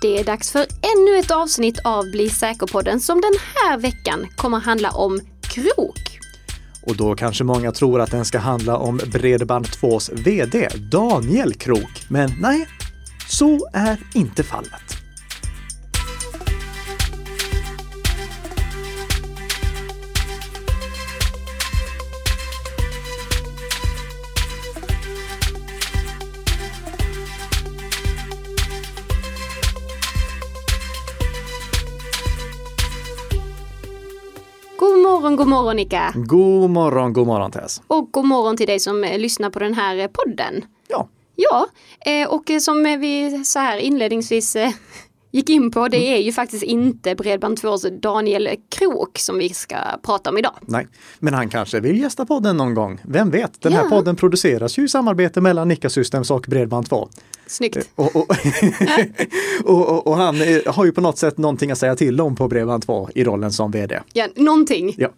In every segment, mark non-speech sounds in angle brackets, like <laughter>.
Det är dags för ännu ett avsnitt av Bli säker-podden som den här veckan kommer handla om krok. Och då kanske många tror att den ska handla om Bredband2s VD Daniel Krok. Men nej, så är inte fallet. God morgon, Nika. God morgon, god morgon Tess. Och god morgon till dig som eh, lyssnar på den här eh, podden. Ja, Ja, eh, och som vi så här inledningsvis gick in på, det är ju faktiskt inte Bredband2s Daniel Krok som vi ska prata om idag. nej. Men han kanske vill gästa podden någon gång. Vem vet? Den här Ja. podden produceras ju i samarbete mellan Nika Systems och Bredband2. Snyggt. Och, och, <laughs> och, och, och han eh, har ju på något sätt någonting att säga till om på Bredband2 i rollen som vd. Ja, någonting. Ja.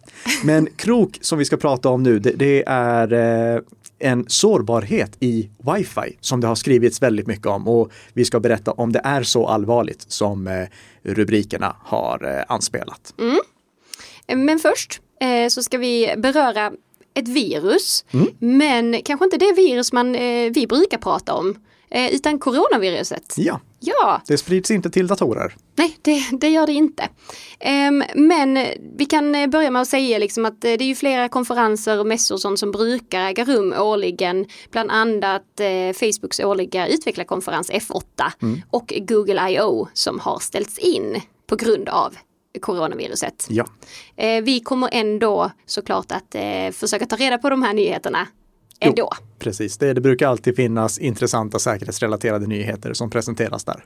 Men krok som vi ska prata om nu, det, det är eh, en sårbarhet i wifi som det har skrivits väldigt mycket om och vi ska berätta om det är så allvarligt som eh, rubrikerna har eh, anspelat. Eh, Men först så ska vi beröra ett virus, Mm. men kanske inte det virus man, vi brukar prata om, utan coronaviruset. Ja, Ja, det sprids inte till datorer. nej det, det gör det inte. Ehm, men vi kan eh, börja med att säga liksom att eh, det är ju flera konferenser och mässor sånt som brukar äga rum årligen. Bland annat eh, Facebooks årliga utvecklarkonferens F8 och Google I.O. som har ställts in på grund av coronaviruset. Ja, Eh, vi kommer ändå såklart att eh, försöka ta reda på de här nyheterna ändå. precis. Det, det brukar alltid finnas intressanta säkerhetsrelaterade nyheter som presenteras där.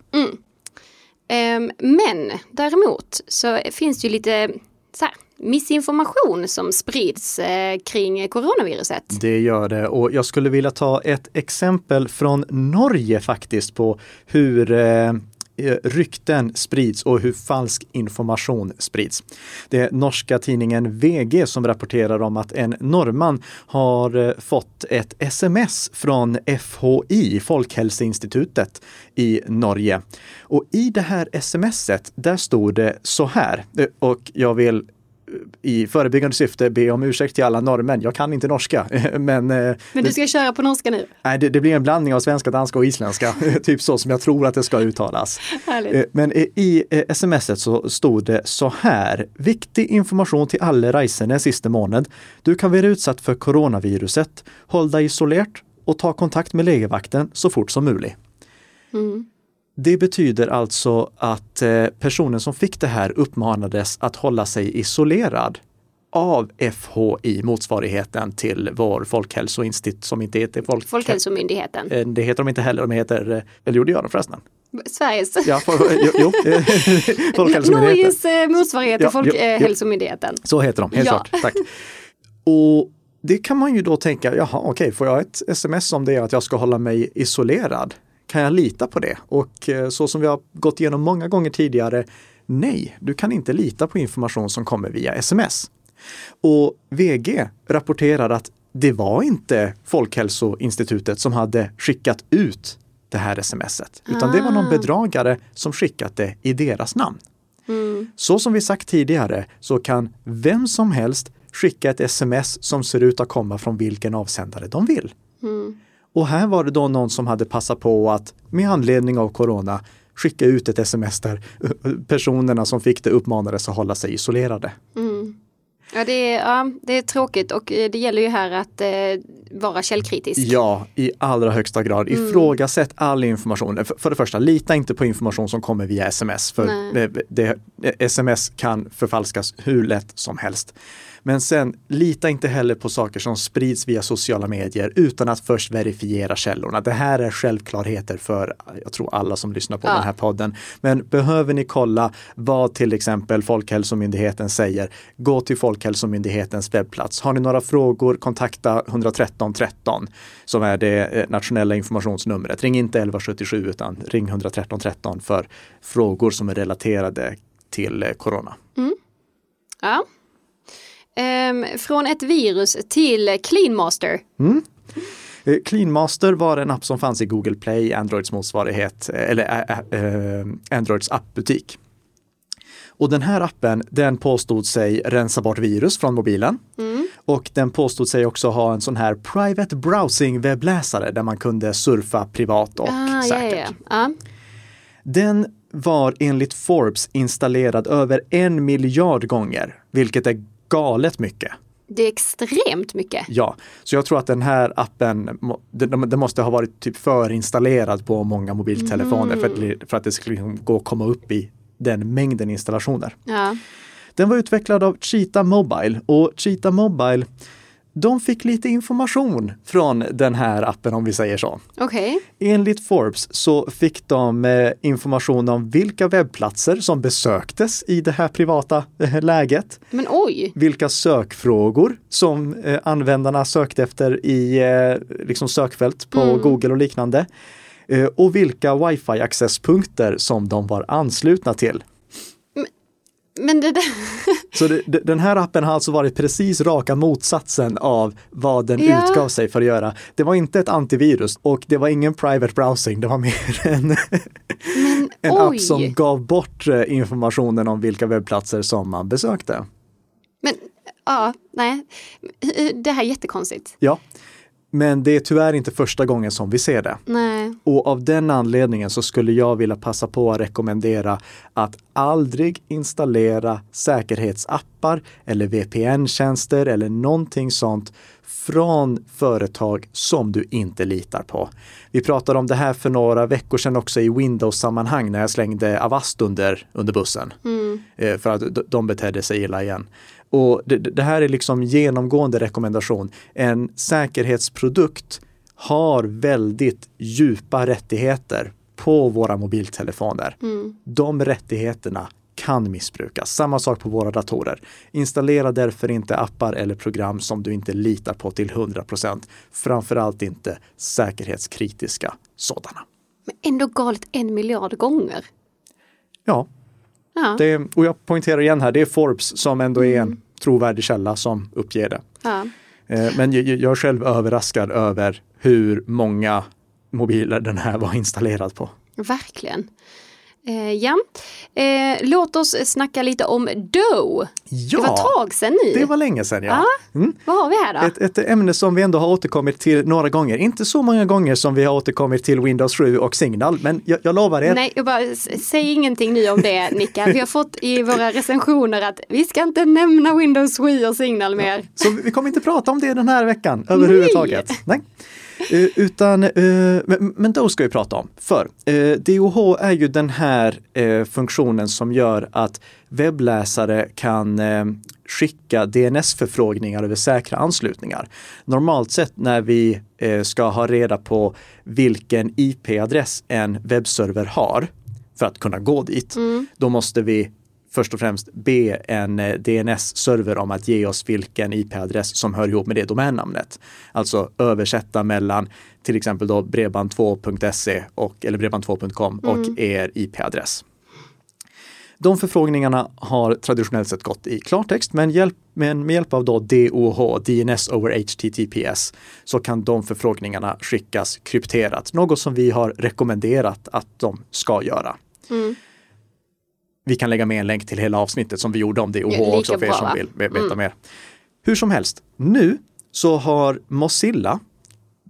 Ehm, men däremot så finns det ju lite så här, missinformation som sprids eh, kring coronaviruset. Det gör det och jag skulle vilja ta ett exempel från Norge faktiskt på hur eh, Eh, rykten sprids och hur falsk information sprids. Det är norska tidningen VG som rapporterar om att en norrman har eh, fått ett sms från FHI, Folkhälsoinstitutet i Norge. Och i det här smset, där stod det så här, eh, och jag vill i förebyggande syfte be om ursäkt till alla norrmän. Jag kan inte norska, <laughs> men, eh, Men du ska köra på norska nu. nej, det, det blir en blandning av svenska, danska och isländska. <laughs> typ så som jag tror att det ska uttalas. Härligt. Eh, Men i- eh, smset så stod det så här. Viktig information till alla reisende sista måned. Du kan vara utsatt för coronaviruset. Håll dig isolerat och ta kontakt med legevakten så fort som möjligt. Det betyder alltså att eh, personen som fick det här uppmanades att hålla sig isolerad av FHI, motsvarigheten till vår folkhälsoinstitut som inte heter folk... Folkhälsomyndigheten. Eh, Det heter de inte heller, de heter, eh, eller gjorde jag dem förresten? Sveriges. Ja, for, jo, jo, <laughs> <laughs> Folkhälsomyndigheten. Norges motsvarighet till Ja, jo, jo. Folkhälsomyndigheten. Så heter de, helt Ja. klart. Tack. Och det kan man ju då tänka, jaha okej, får jag ett sms om det är att jag ska hålla mig isolerad? Kan jag lita på det? Och eh, så som vi har gått igenom många gånger tidigare, nej, du kan inte lita på information som kommer via sms. Och VG rapporterar att det var inte Folkhälsoinstitutet som hade skickat ut det här smset, utan det var någon bedragare som skickat det i deras namn. Så som vi sagt tidigare så kan vem som helst skicka ett sms som ser ut att komma från vilken avsändare de vill. Och här var det då någon som hade passat på att med anledning av corona skicka ut ett sms där personerna som fick det uppmanades att hålla sig isolerade. Ja det, är, ja, det är tråkigt och eh, det gäller ju här att eh, vara källkritisk. Ja, i allra högsta grad. Ifrågasätt all information. För, det första, lita inte på information som kommer via sms. För Nej. det, det, sms kan förfalskas hur lätt som helst. Men sen, lita inte heller på saker som sprids via sociala medier utan att först verifiera källorna. Det här är självklarheter för, jag tror alla som lyssnar på Ja. den här podden. Men behöver ni kolla vad till exempel Folkhälsomyndigheten säger, gå till Folkhälsomyndighetens webbplats. Har ni några frågor, kontakta 113 13 som är det eh, nationella informationsnumret. Ring inte 1177 utan ring 113 13 för frågor som är relaterade till eh, corona. Ja. Ehm, från ett virus till Clean Master. Eh, Cleanmaster var en app som fanns i Google Play, Androids motsvarighet, eh, eller äh, äh, Androids appbutik. Och den här appen, den påstod sig rensa bort virus från mobilen. Mm. Och den påstod sig också ha en sån här private browsing webbläsare där man kunde surfa privat och Ah, säkert. ja, ja. Den var enligt Forbes installerad över en miljard gånger, vilket är galet mycket. Det är extremt mycket. Ja, så jag tror att den här appen, den, måste ha varit typ förinstallerad på många mobiltelefoner för, att, för att det skulle liksom gå att komma upp i den mängden installationer. Ja. Den var utvecklad av Cheetah Mobile och Cheetah Mobile de fick lite information från den här appen om vi säger så. Okej. Enligt Forbes så fick de eh, information om vilka webbplatser som besöktes i det här privata eh, läget. Men oj. Vilka sökfrågor som eh, användarna sökte efter i liksom sökfält på Mm. Google och liknande. Och vilka wifi-accesspunkter som de var anslutna till. Men det där. Så det, det, den här appen har alltså varit precis raka motsatsen av vad den Ja. utgav sig för att göra. Det var inte ett antivirus och det var ingen private browsing, det var mer en, Men en oj. app som gav bort eh, informationen om vilka webbplatser som man besökte. Men ja, nej. Det här är jättekonstigt. Ja, men det är tyvärr inte första gången som vi ser det. Nej. Och av den anledningen så skulle jag vilja passa på att rekommendera att aldrig installera säkerhetsappar eller VPN-tjänster eller någonting sånt från företag som du inte litar på. Vi pratade om det här för några veckor sedan också i Windows-sammanhang när jag slängde Avast under, under bussen. Eh, För att de betedde sig illa igen. Och det, det här är liksom genomgående rekommendation. En säkerhetsprodukt har väldigt djupa rättigheter på våra mobiltelefoner. De rättigheterna kan missbrukas. Samma sak på våra datorer. Installera därför inte appar eller program som du inte litar på till 100% Framförallt inte säkerhetskritiska sådana. Men ändå galet en miljard gånger. Ja, Ja. det, och jag poängterar igen här, det är Forbes som ändå är en trovärdig källa som uppger det. ja. Eh, Men jag är själv överraskad över hur många mobiler den här var installerad på. Verkligen. Eh, ja, eh, låt oss snacka lite om Doe. Ja, Det var ett tag sedan nu. det var länge sedan ja. Mm. Vad har vi här då? Ett, ett ämne som vi ändå har återkommit till några gånger. Inte så många gånger som vi har återkommit till Windows 7 och Signal, men jag, jag lovar er. Nej, jag bara, säg ingenting nu om det Nicka. Vi har fått i våra recensioner att vi ska inte nämna Windows 7 och Signal mer. Så vi kommer inte prata om det den här veckan överhuvudtaget. Nej. Eh, utan, eh, men, men då ska vi prata om. För eh, DOH är ju den här eh, funktionen som gör att webbläsare kan eh, skicka DNS-förfrågningar över säkra anslutningar. Normalt sett när vi eh, ska ha reda på vilken IP-adress en webbserver har för att kunna gå dit, då måste vi först och främst be en eh, DNS-server om att ge oss vilken IP-adress som hör ihop med det domännamnet. Alltså översätta mellan till exempel då bredband2.se och eller bredband2.com och er IP-adress. De förfrågningarna har traditionellt sett gått i klartext, men, hjälp, men med hjälp av då DOH, DNS over HTTPS, så kan de förfrågningarna skickas krypterat, något som vi har rekommenderat att de ska göra. Vi kan lägga med en länk till hela avsnittet som vi gjorde om Ja, lika också för er som vill ve- veta mer. Hur som helst, nu så har Mozilla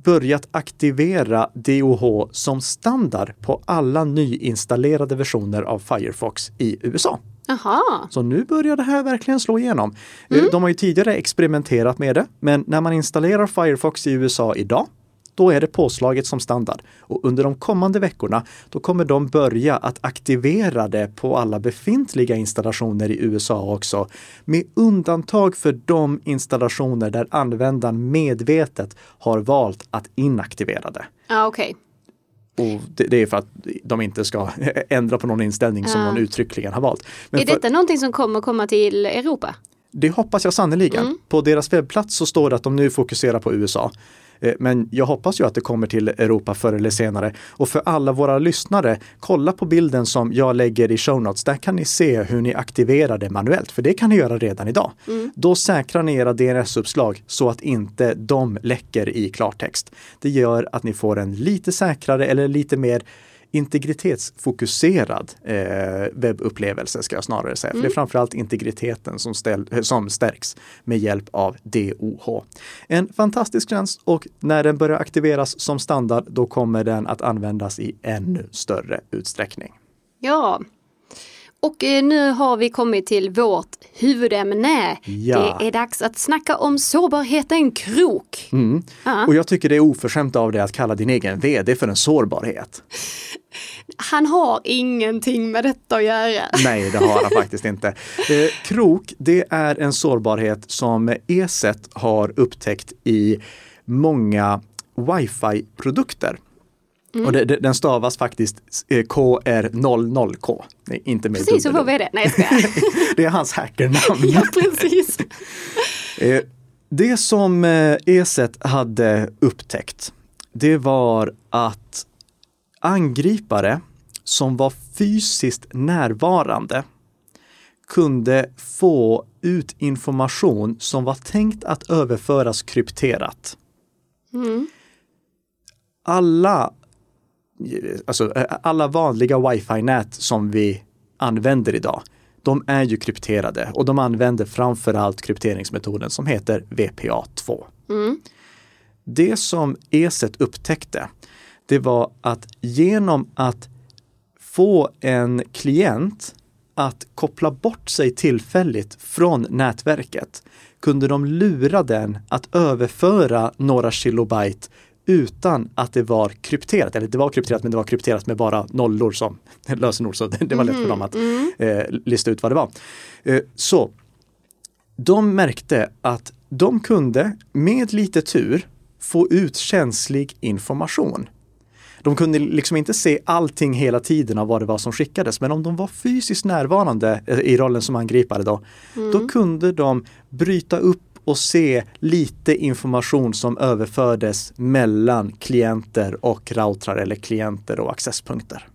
börjat aktivera DOH som standard på alla nyinstallerade versioner av Firefox i USA. Jaha, Så nu börjar det här verkligen slå igenom. Eh, De har ju tidigare experimenterat med det, men när man installerar Firefox i USA idag, då är det påslaget som standard. Och under de kommande veckorna, då kommer de börja att aktivera det på alla befintliga installationer i USA också. Med undantag för de installationer där användaren medvetet har valt att inaktivera det. ja okej. Och det, är för att de inte ska <laughs> ändra på någon inställning som någon uttryckligen har valt. Men Är för- detta någonting som kommer komma till Europa? Det hoppas jag sannerligen. Mm. På deras webbplats så står det att de nu fokuserar på USA. Eh, men jag hoppas ju att det kommer till Europa förr eller senare. Och för alla våra lyssnare, kolla på bilden som jag lägger i show notes. Där kan ni se hur ni aktiverar det manuellt, för det kan ni göra redan idag. Mm. Då säkrar ni era DNS-uppslag så att inte de läcker i klartext. Det gör att ni får en lite säkrare eller lite mer integritetsfokuserad eh, webbupplevelse ska jag snarare säga. Mm. För det är mm. framförallt integriteten som, ställ, som stärks med hjälp av DOH. En fantastisk tjänst och när den börjar aktiveras som standard då kommer den att användas i ännu större utsträckning. Ja, och eh, nu har vi kommit till vårt huvudämne. Ja. Det är dags att snacka om sårbarheten krok. Mm. Och jag tycker det är oförskämt av dig att kalla din egen vd för en sårbarhet. <laughs> Han har ingenting med detta att göra. <laughs> Nej, det har han faktiskt inte. Eh, krok, det är en sårbarhet som ESET har upptäckt i många wifi-produkter. Mm. Och det, det, den stavas faktiskt eh, KR00K. Nej, inte med Precis, så får vi det. Nej, jag <laughs> Det är hans hackernamn. <laughs> ja, precis. <laughs> Eh, det som ESET e hade upptäckt, det var att angripare som var fysiskt närvarande kunde få ut information som var tänkt att överföras krypterat. Mm. Alla alltså eh, alla vanliga wifi-nät som vi använder idag, de är ju krypterade och de använder framförallt krypteringsmetoden som heter VPA2. Mm. Det som ESET upptäckte, det var att genom att få en klient att koppla bort sig tillfälligt från nätverket kunde de lura den att överföra några kilobyte utan att det var krypterat. Eller det var krypterat men det var krypterat med bara nollor som <laughs> lösenord. Så det, var lätt för dem att mm. eh, lista ut vad det var. Eh, så de märkte att de kunde med lite tur få ut känslig information. De kunde liksom inte se allting hela tiden av vad det var som skickades, men om de var fysiskt närvarande eh, i rollen som angripare då, mm. då kunde de bryta upp och se lite information som överfördes mellan klienter och routrar eller klienter och accesspunkter.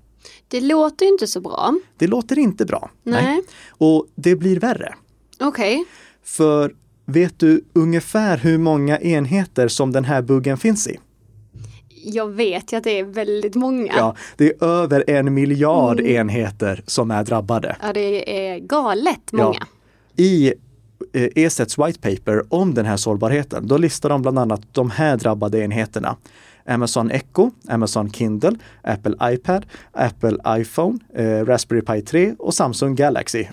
Det låter inte så bra. Det låter inte bra. Nej. nej. Och det blir värre. Okej. Okay. För vet du ungefär hur många enheter som den här buggen finns i? Jag vet ju att det är väldigt många. Ja, det är över en miljard mm. enheter som är drabbade. Ja, det är galet många. Ja. I ESETs white paper om den här sårbarheten, då listar de bland annat de här drabbade enheterna. Amazon Echo, Amazon Kindle, Apple iPad, Apple iPhone, eh, Raspberry Pi 3 och Samsung Galaxy.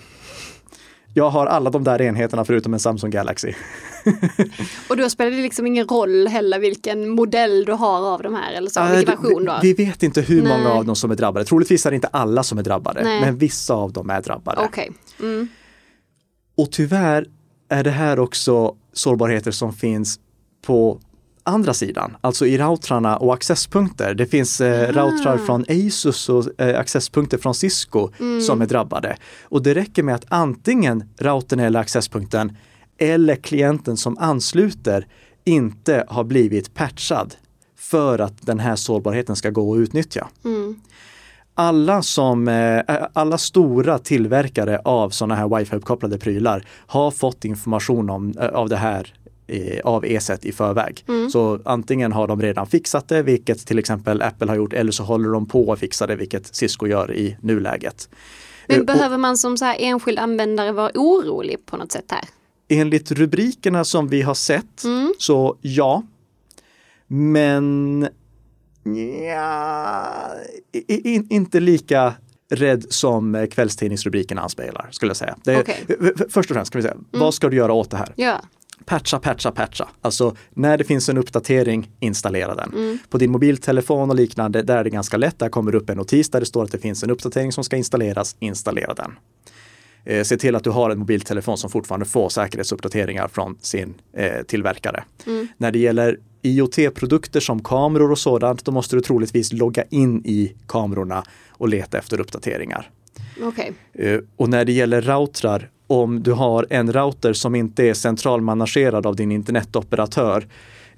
Jag har alla de där enheterna förutom en Samsung Galaxy. <laughs> och då spelar det liksom ingen roll heller vilken modell du har av de här eller så, äh, vilken version då? Vi vet inte hur Nej. många av dem som är drabbade. Troligtvis är det inte alla som är drabbade, Nej. men vissa av dem är drabbade. Okay. Mm. Och tyvärr är det här också sårbarheter som finns på andra sidan, alltså i routrarna och accesspunkter. Det finns eh, routrar från Asus och eh, accesspunkter från Cisco mm. som är drabbade. Och det räcker med att antingen routern eller accesspunkten eller klienten som ansluter inte har blivit patchad för att den här sårbarheten ska gå att utnyttja. Mm alla, som, eh, alla stora tillverkare av sådana här wifi-uppkopplade prylar har fått information om, eh, av det här eh, av ESET i förväg. Mm. Så antingen har de redan fixat det, vilket till exempel Apple har gjort, eller så håller de på att fixa det, vilket Cisco gör i nuläget. Men behöver man som så här enskild användare vara orolig på något sätt här? Enligt rubrikerna som vi har sett mm. så ja. Men Ja, in, inte lika rädd som kvällstidningsrubrikerna anspelar, skulle jag säga. Det, okay. Först och främst, kan vi säga, mm. vad ska du göra åt det här? Ja. Patcha, patcha, patcha. Alltså när det finns en uppdatering, installera den. Mm. På din mobiltelefon och liknande, där är det ganska lätt. Där kommer upp en notis där det står att det finns en uppdatering som ska installeras, installera den. Eh, se till att du har en mobiltelefon som fortfarande får säkerhetsuppdateringar från sin eh, tillverkare. Mm. När det gäller IoT-produkter som kameror och sådant, då måste du troligtvis logga in i kamerorna och leta efter uppdateringar. Okay. Eh, och när det gäller routrar, om du har en router som inte är centralmanagerad av din internetoperatör,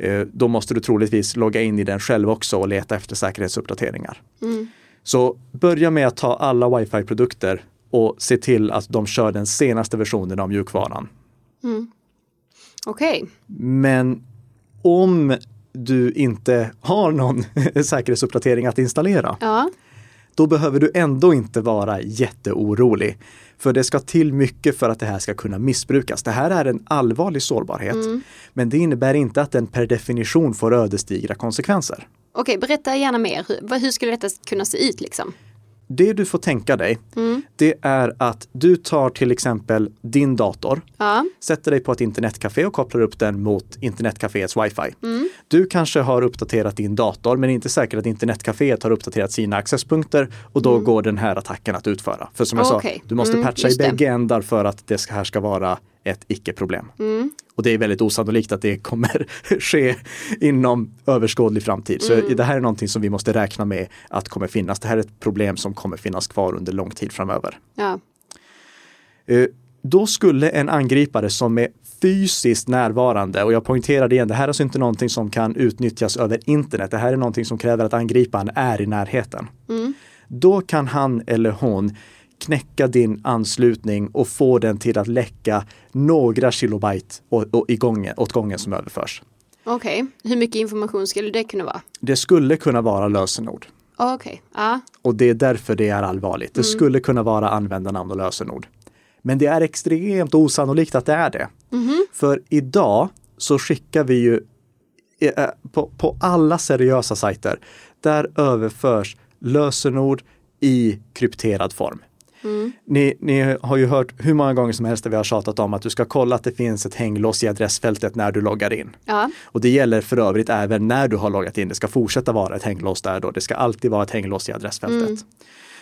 Eh, då måste du troligtvis logga in i den själv också och leta efter säkerhetsuppdateringar. Mm. Så börja med att ta alla wifi-produkter och se till att de kör den senaste versionen av mjukvaran. Mm. Okej. Men om du inte har någon <laughs> säkerhetsuppdatering att installera, Ja. då behöver du ändå inte vara jätteorolig. För det ska till mycket för att det här ska kunna missbrukas. Det här är en allvarlig sårbarhet, men det innebär inte att den per definition får ödesdigra konsekvenser. Okej, berätta gärna mer. Hur, hur skulle detta kunna se ut liksom? Det du får tänka dig, det är att du tar till exempel din dator, Ja. sätter dig på ett internetcafé och kopplar upp den mot internetcaféets wifi. Du kanske har uppdaterat din dator men inte säkert att internetcaféet har uppdaterat sina accesspunkter och då går den här attacken att utföra. För som jag Okej. sa, du måste Mm, patcha i bägge ändar för att det här ska vara ett icke-problem. Och det är väldigt osannolikt att det kommer <laughs> ske inom överskådlig framtid. Så det här är någonting som vi måste räkna med att kommer finnas. Det här är ett problem som kommer finnas kvar under lång tid framöver. Ja. Eh, Då skulle en angripare som är fysiskt närvarande, och jag poängterar igen, det här är alltså inte någonting som kan utnyttjas över internet. Det här är någonting som kräver att angriparen är i närheten. Då kan han eller hon knäcka din anslutning och få den till att läcka några kilobyte i gången, åt gången som överförs. Okej, hur mycket information skulle det kunna vara? Det skulle kunna vara lösenord. Okej, ja. Och det är därför det är allvarligt. Det skulle kunna vara användarnamn och lösenord. Men det är extremt osannolikt att det är det. För idag så skickar vi ju eh, på, på alla seriösa sajter, där överförs lösenord i krypterad form. Ni, ni har ju hört hur många gånger som helst vi har tjatat om att du ska kolla att det finns ett hänglås i adressfältet när du loggar in. Ja. Och det gäller för övrigt även när du har loggat in. Det ska fortsätta vara ett hänglås där då. Det ska alltid vara ett hänglås i adressfältet.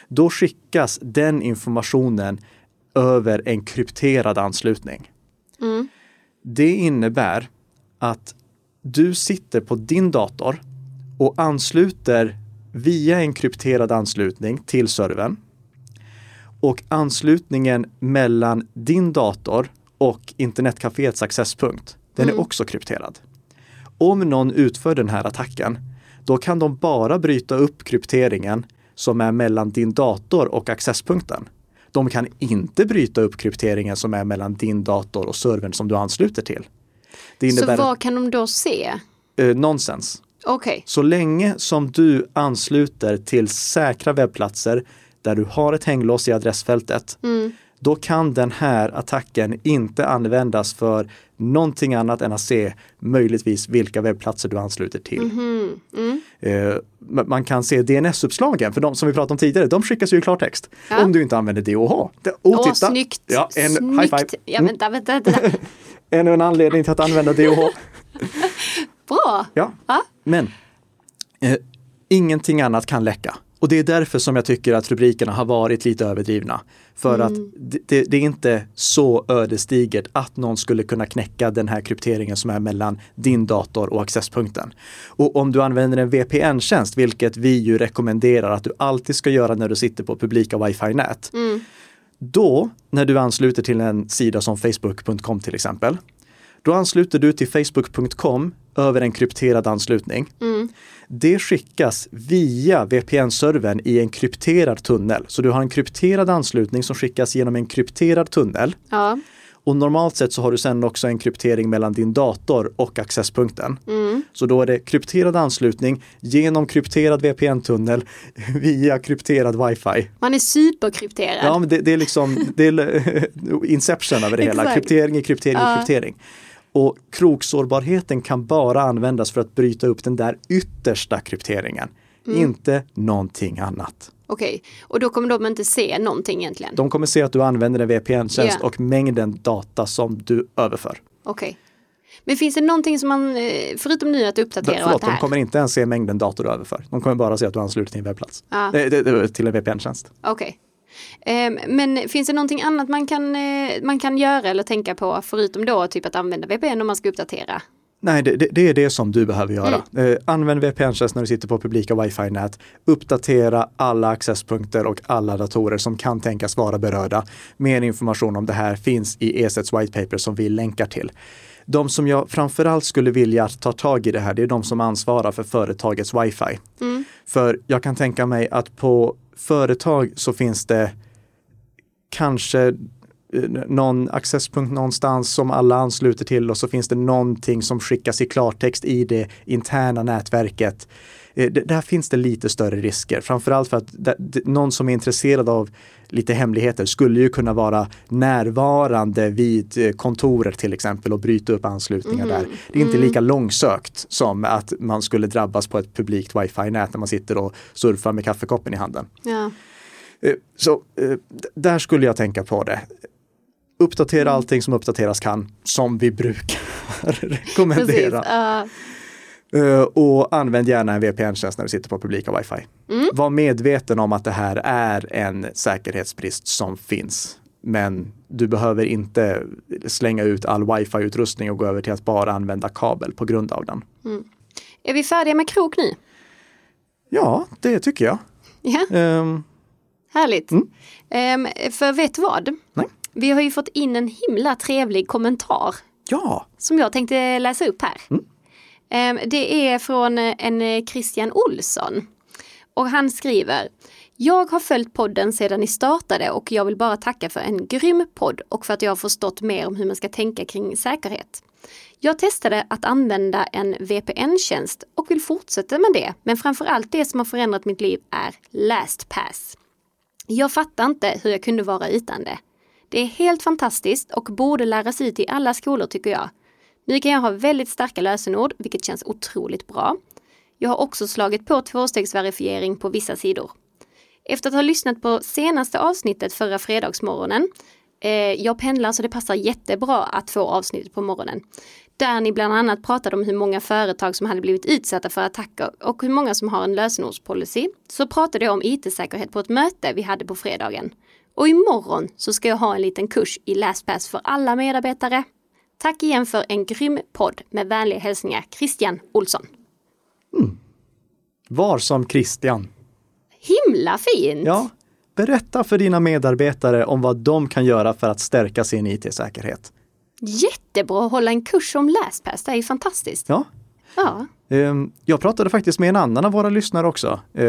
Då skickas den informationen över en krypterad anslutning. Det innebär att du sitter på din dator och ansluter via en krypterad anslutning till servern. Och anslutningen mellan din dator och internetcaféets accesspunkt, den är också krypterad. Om någon utför den här attacken, då kan de bara bryta upp krypteringen som är mellan din dator och accesspunkten. De kan inte bryta upp krypteringen som är mellan din dator och servern som du ansluter till. Det Så vad kan de då se? eh, nonsens. Okej, Så länge som du ansluter till säkra webbplatser där du har ett hänglås i adressfältet, då kan den här attacken inte användas för någonting annat än att se möjligtvis vilka webbplatser du ansluter till. Eh, men Man kan se DNS-uppslagen, för de som vi pratade om tidigare, de skickas ju i klartext. Ja. Om du inte använder DOH. Åh, titta! snyggt! Ja, en snyggt. high five. Ja, vänta, vänta, vänta. <laughs> Ännu en anledning till att använda DOH. <laughs> Bra! Ja. Ja. Men eh, ingenting annat kan läcka. Och det är därför som jag tycker att rubrikerna har varit lite överdrivna. För att det, det, är inte så ödesdigert att någon skulle kunna knäcka den här krypteringen som är mellan din dator och accesspunkten. Och om du använder en VPN-tjänst, vilket vi ju rekommenderar att du alltid ska göra när du sitter på publika wifi-nät. Då, när du ansluter till en sida som facebook.com till exempel, då ansluter du till facebook.com över en krypterad anslutning. Det skickas via VPN-servern i en krypterad tunnel. Så du har en krypterad anslutning som skickas genom en krypterad tunnel. Ja. Och normalt sett så har du sen också en kryptering mellan din dator och accesspunkten. Så då är det krypterad anslutning genom krypterad VPN-tunnel <laughs> via krypterad wifi. Man är superkrypterad. Ja, men det, det är liksom det är <laughs> inception över det hela. Kryptering är kryptering Ja. kryptering. Och kroksårbarheten kan bara användas för att bryta upp den där yttersta krypteringen. Mm. Inte någonting annat. Okej, och då kommer de inte se någonting egentligen? De kommer se att du använder en VPN-tjänst Ja. och mängden data som du överför. Okej. Men finns det någonting som man, eh, förutom nu att uppdatera och allt Förlåt, det de här? kommer inte ens se mängden dator du överför. De kommer bara se att du ansluter till en webbplats. Det- till en VPN-tjänst. Okej. Ehm, men finns det någonting annat man kan, eh, man kan göra eller tänka på förutom då typ att använda VPN om man ska uppdatera? Nej, det, det, det, är det som du behöver göra. Mm. Eh, använd VPN-tjänst när du sitter på publika wifi-nät. Uppdatera alla accesspunkter och alla datorer som kan tänkas vara berörda. Mer information om det här finns i ESETs white paper som vi länkar till. De som jag framförallt skulle vilja ta tag i det här, det är de som ansvarar för företagets wifi. Mm. För jag kan tänka mig att på företag så finns det kanske eh, någon accesspunkt någonstans som alla ansluter till och så finns det någonting som skickas i klartext i det interna nätverket. Eh, där finns det lite större risker, framförallt för att någon som är intresserad av lite hemligheter skulle ju kunna vara närvarande vid eh, kontoret till exempel och bryta upp anslutningar mm. där. Det är inte mm. lika långsökt som att man skulle drabbas på ett publikt wifi-nät när man sitter och surfar med kaffekoppen i handen. Ja. Så där skulle jag tänka på det uppdatera mm. allting som uppdateras kan, som vi brukar <laughs> rekommendera. Precis, uh. Och använd gärna en VPN-tjänst när du sitter på publika wifi. Mm. Var medveten om att det här är en säkerhetsbrist som finns. Men du behöver inte slänga ut all wifi-utrustning och gå över till att bara använda kabel på grund av den. Mm. Är vi färdiga med krok nu? Ja, det tycker jag. Ja. Um, Härligt. Mm. Um, för vet du vad? Nej. Vi har ju fått in en himla trevlig kommentar. Ja! Som jag tänkte läsa upp här. Mm. Ehm, det är från eh, en eh, Christian Olsson. Och han skriver jag har följt podden sedan ni startade och jag vill bara tacka för en grym podd och för att jag har förstått mer om hur man ska tänka kring säkerhet. Jag testade att använda en VPN-tjänst och vill fortsätta med det, men framförallt det som har förändrat mitt liv är LastPass. Jag fattar inte hur jag kunde vara utan det. Det är helt fantastiskt och borde läras ut i alla skolor tycker jag. Nu kan jag ha väldigt starka lösenord, vilket känns otroligt bra. Jag har också slagit på tvåstegsverifiering på vissa sidor. Efter att ha lyssnat på senaste avsnittet förra fredagsmorgonen, eh, jag pendlar så det passar jättebra att få avsnittet på morgonen, där ni bland annat pratade om hur många företag som hade blivit utsatta för attacker och hur många som har en lösenordspolicy, så pratade jag om IT-säkerhet på ett möte vi hade på fredagen. Och imorgon så ska jag ha en liten kurs i LastPass för alla medarbetare. Tack igen för en grym podd med vänliga hälsningar Christian Olsson. Mm. Var som Christian. Himla fint! Ja, berätta för dina medarbetare om vad de kan göra för att stärka sin IT-säkerhet. Jättebra att hålla en kurs om LastPass, det är fantastiskt. Ja. ja. Ehm, jag pratade faktiskt med en annan av våra lyssnare också eh,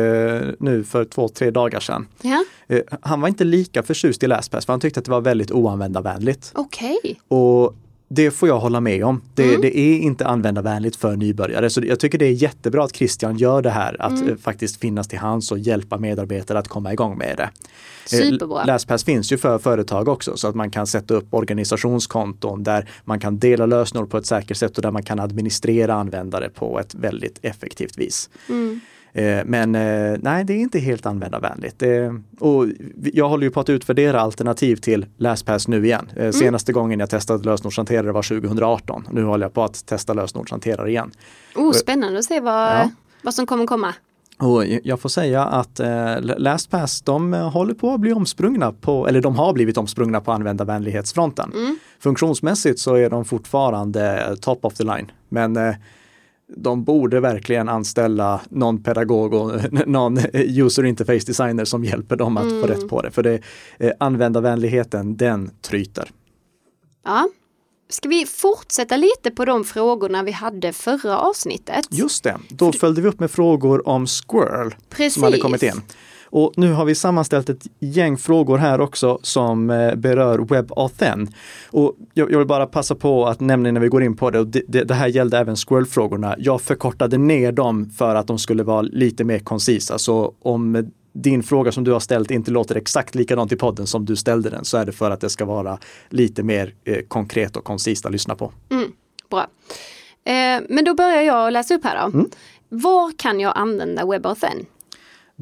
nu för två, tre dagar sedan. Ja. Eh, han var inte lika förtjust i LastPass för han tyckte att det var väldigt oanvändarvänligt. Okej. Okay. Och det får jag hålla med om. Det, mm. det, är inte användarvänligt för nybörjare. Så jag tycker det är jättebra att Christian gör det här, att mm. faktiskt finnas till hands och hjälpa medarbetare att komma igång med det. Eh, Superbra. LastPass finns ju för företag också så att man kan sätta upp organisationskonton där man kan dela lösenord på ett säkert sätt och där man kan administrera användare på ett väldigt effektivt vis. Mm. Eh, men eh, nej, det är inte helt användarvänligt. Och jag håller ju på att utvärdera alternativ till LastPass nu igen. Mm. Senaste gången jag testade lösenordshanterare var 2018. Nu håller jag på att testa lösenordshanterare igen. Oh, spännande att se vad, ja. vad som kommer komma. Och jag får säga att eh, LastPass, de håller på att bli omsprungna på, eller de har blivit omsprungna på användarvänlighetsfronten. Mm. Funktionsmässigt så är de fortfarande top of the line. Men eh, de borde verkligen anställa någon pedagog och <laughs> någon user interface designer som hjälper dem att mm. få rätt på det. För det, eh, användarvänligheten, den tryter. Ja, Ska vi fortsätta lite på de frågorna vi hade förra avsnittet? Just det, då följde vi upp med frågor om Squirrel Precis. som hade kommit in. Och nu har vi sammanställt ett gäng frågor här också som eh, berör WebAuthn. Och jag, jag, vill bara passa på att nämna när vi går in på det, och det, det, det här gällde även Squirrel-frågorna. Jag förkortade ner dem för att de skulle vara lite mer koncisa. Så om din fråga som du har ställt inte låter exakt likadant i podden som du ställde den så är det för att det ska vara lite mer eh, konkret och koncist att lyssna på. Mm, bra. Eh, men då börjar jag läsa upp här då. Mm. Var kan jag använda WebAuthn?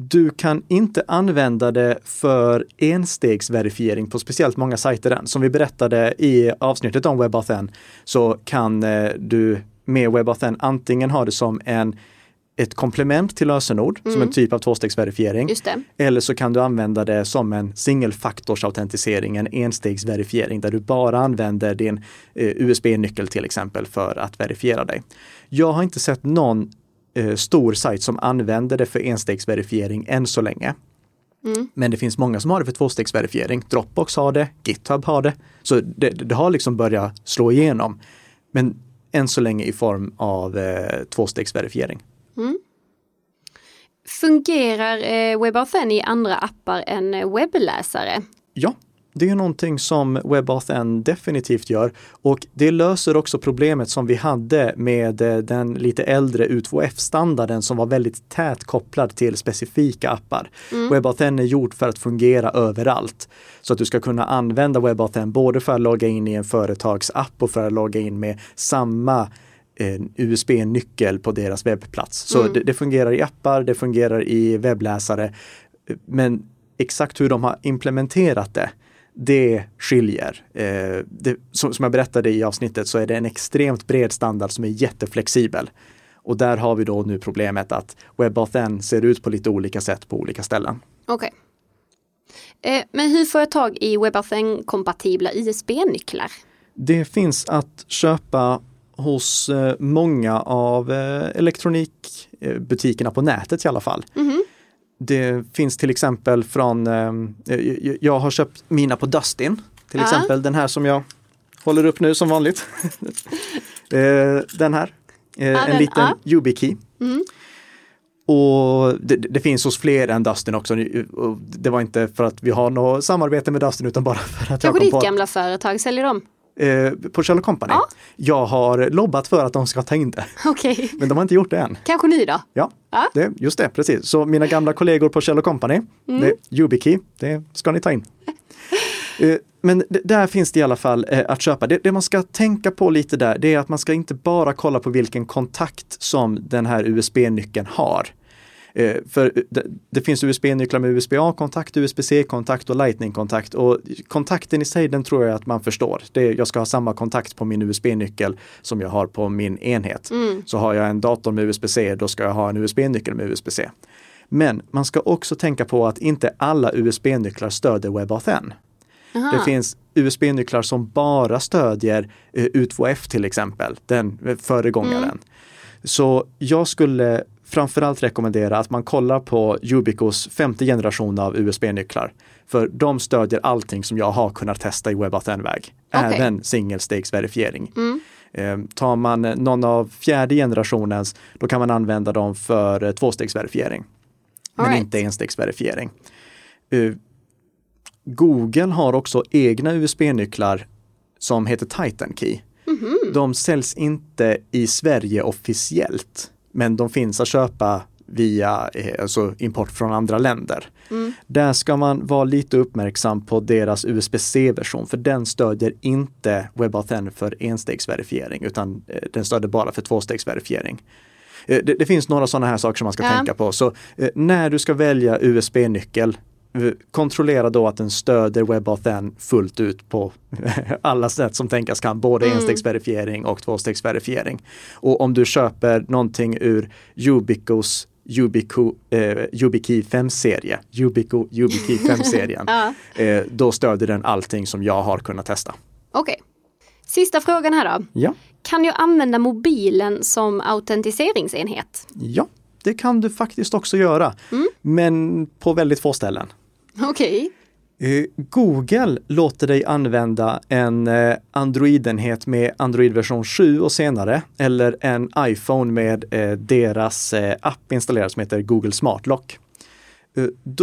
Du kan inte använda det för enstegsverifiering på speciellt många sajter än. Som vi berättade i avsnittet om WebAuthn så kan eh, du med WebAuthn antingen ha det som en ett komplement till lösenord som en typ av tvåstegsverifiering. Eller så kan du använda det som en singelfaktorsautentisering, en enstegsverifiering där du bara använder din eh, USB-nyckel till exempel för att verifiera dig. Jag har inte sett någon eh, stor sajt som använder det för enstegsverifiering än så länge. Men det finns många som har det för tvåstegsverifiering. Dropbox har det, GitHub har det. Så det, det har liksom börjat slå igenom. Men än så länge i form av eh, tvåstegsverifiering. Fungerar eh, WebAuthn i andra appar än eh, webbläsare? Ja, det är någonting som WebAuthn definitivt gör och det löser också problemet som vi hade med eh, den lite äldre U2F-standarden som var väldigt tät kopplad till specifika appar. WebAuthn är gjort för att fungera överallt. Så att du ska kunna använda WebAuthn både för att logga in i en företagsapp och för att logga in med samma eh, USB-nyckel på deras webbplats. Så det, det fungerar i appar, det fungerar i webbläsare. Men exakt hur de har implementerat det, det skiljer. Eh, det, som, som jag berättade i avsnittet så är det en extremt bred standard som är jätteflexibel. Och där har vi då nu problemet att WebAuthn ser ut på lite olika sätt på olika ställen. Okej. Eh, men hur får jag tag i WebAuthn-kompatibla ISB-nycklar? Det finns att köpa hos eh, många av eh, elektronikbutikerna på nätet i alla fall. Det finns till exempel från, eh, jag- har köpt mina på Dustin, till Ja. exempel den här som jag håller upp nu som vanligt. <laughs> Eh, den här, Eh, en den, liten ja. Mm. YubiKey. Och det, det finns hos fler än Dustin också. Det var inte för att vi har något samarbete med Dustin utan bara för att jag Kanske kom ditt på gamla företag säljer dem? Eh, på Sherlock Company. Ja. Jag har lobbat för att de ska ta in det, Okej. men de har inte gjort det än. Kanske ni då? Ja, Ja. Det, just det, precis. Så mina gamla kollegor på Sherlock Company, Mm. det, YubiKey, det ska ni ta in. <laughs> Eh, Men där finns det i alla fall eh, att köpa. Det, det man ska tänka på lite där, det är att man ska inte bara kolla på vilken kontakt som den här USB-nyckeln har. Eh, För det, det finns USB-nycklar med USB-A-kontakt, USB-C-kontakt och Lightning-kontakt. Och kontakten i sig, den tror jag att man förstår. Det, jag ska ha samma kontakt på min USB-nyckel som jag har på min enhet. Så har jag en dator med USB-C, då ska jag ha en USB-nyckel med USB-C. Men man ska också tänka på att inte alla USB-nycklar stöder WebAuthn. Aha. Det finns USB-nycklar som bara stödjer eh, U2F till exempel, den eh, föregångaren. Så jag skulle framförallt rekommendera att man kollar på Ubicos femte generation av USB-nycklar. För de stödjer allting som jag har kunnat testa i WebAuthn-väg. Okej. Även singelstegsverifiering. Eh, tar man någon av fjärde generationens, då kan man använda dem för eh, tvåstegsverifiering. Men right. inte enstegsverifiering. Eh, Google har också egna USB-nycklar som heter Titan Key. De säljs inte i Sverige officiellt, men de finns att köpa via eh, alltså import från andra länder. Där ska man vara lite uppmärksam på deras USB-C-version, för den stödjer inte WebAuthn för enstegsverifiering, utan eh, den stödjer bara för tvåstegsverifiering. Eh, Det, det finns några sådana här saker som man ska Ja. tänka på. Så när du ska välja USB-nyckel, kontrollera då att den stöder WebAuthn fullt ut på <laughs> alla sätt som tänkas kan, både enstegsverifiering och tvåstegsverifiering. Och om du köper någonting ur Ubicos Ubico, eh, YubiKey 5-serie, Ubico YubiKey <laughs> 5-serien, Ja. eh, då stödjer den allting som jag har kunnat testa. Okej. Sista frågan här då. Ja. Kan jag använda mobilen som autentiseringsenhet? Ja, det kan du faktiskt också göra, men på väldigt få ställen. Okej. Eh, Google låter dig använda en eh, Android-enhet med Android version 7 och senare eller en iPhone med eh, deras app installerad som heter Google Smart Lock.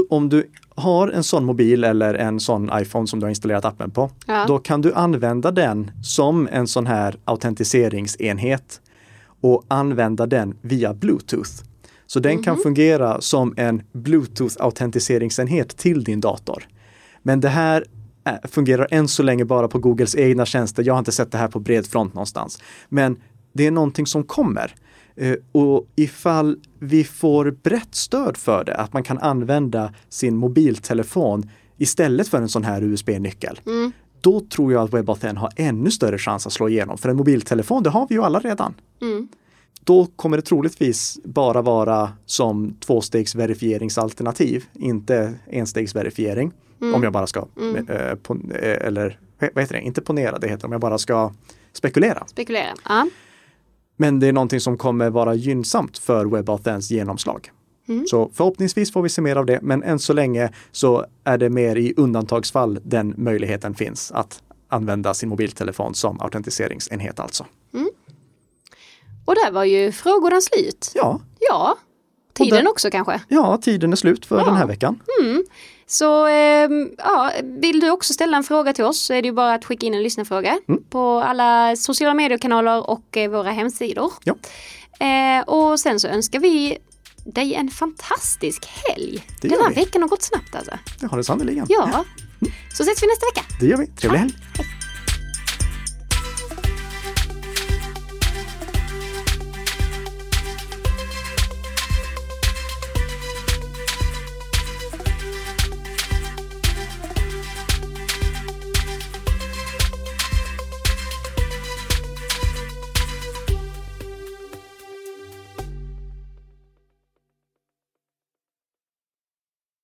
Om du har en sån mobil eller en sån iPhone som du har installerat appen på, Ja. då kan du använda den som en sån här autentiseringsenhet och använda den via Bluetooth. Så den kan fungera som en Bluetooth-autentiseringsenhet till din dator. Men det här är- fungerar än så länge bara på Googles egna tjänster. Jag har inte sett det här på bred front någonstans. Men det är någonting som kommer. Eh, Och ifall vi får brett stöd för det, att man kan använda sin mobiltelefon istället för en sån här USB-nyckel, då tror jag att WebAuthn har ännu större chans att slå igenom. För en mobiltelefon, det har vi ju alla redan. Då kommer det troligtvis bara vara som tvåstegsverifieringsalternativ, inte enstegsverifiering. Mm. Om jag bara ska, eh, pon- eh, eller vad heter det, inte ponera, det heter om jag bara ska spekulera. Spekulera. Ja. Men det är någonting som kommer vara gynnsamt för WebAuthns genomslag. Så förhoppningsvis får vi se mer av det, men än så länge så är det mer i undantagsfall den möjligheten finns att använda sin mobiltelefon som autentiseringsenhet alltså. Och där var ju frågorna slut. Ja, Ja, tiden där- också kanske. ja tiden är slut för Ja. den här veckan. Så ehm, ja, vill du också ställa en fråga till oss så är det ju bara att skicka in en lyssnarfråga på alla sociala mediekanaler och eh, våra hemsidor. Ja. Eh, och sen så önskar vi dig en fantastisk helg. Det Den här vi. veckan har gått snabbt alltså. Det har det sannerligen. Ja, så ses vi nästa vecka. Det gör vi. Trevlig helg!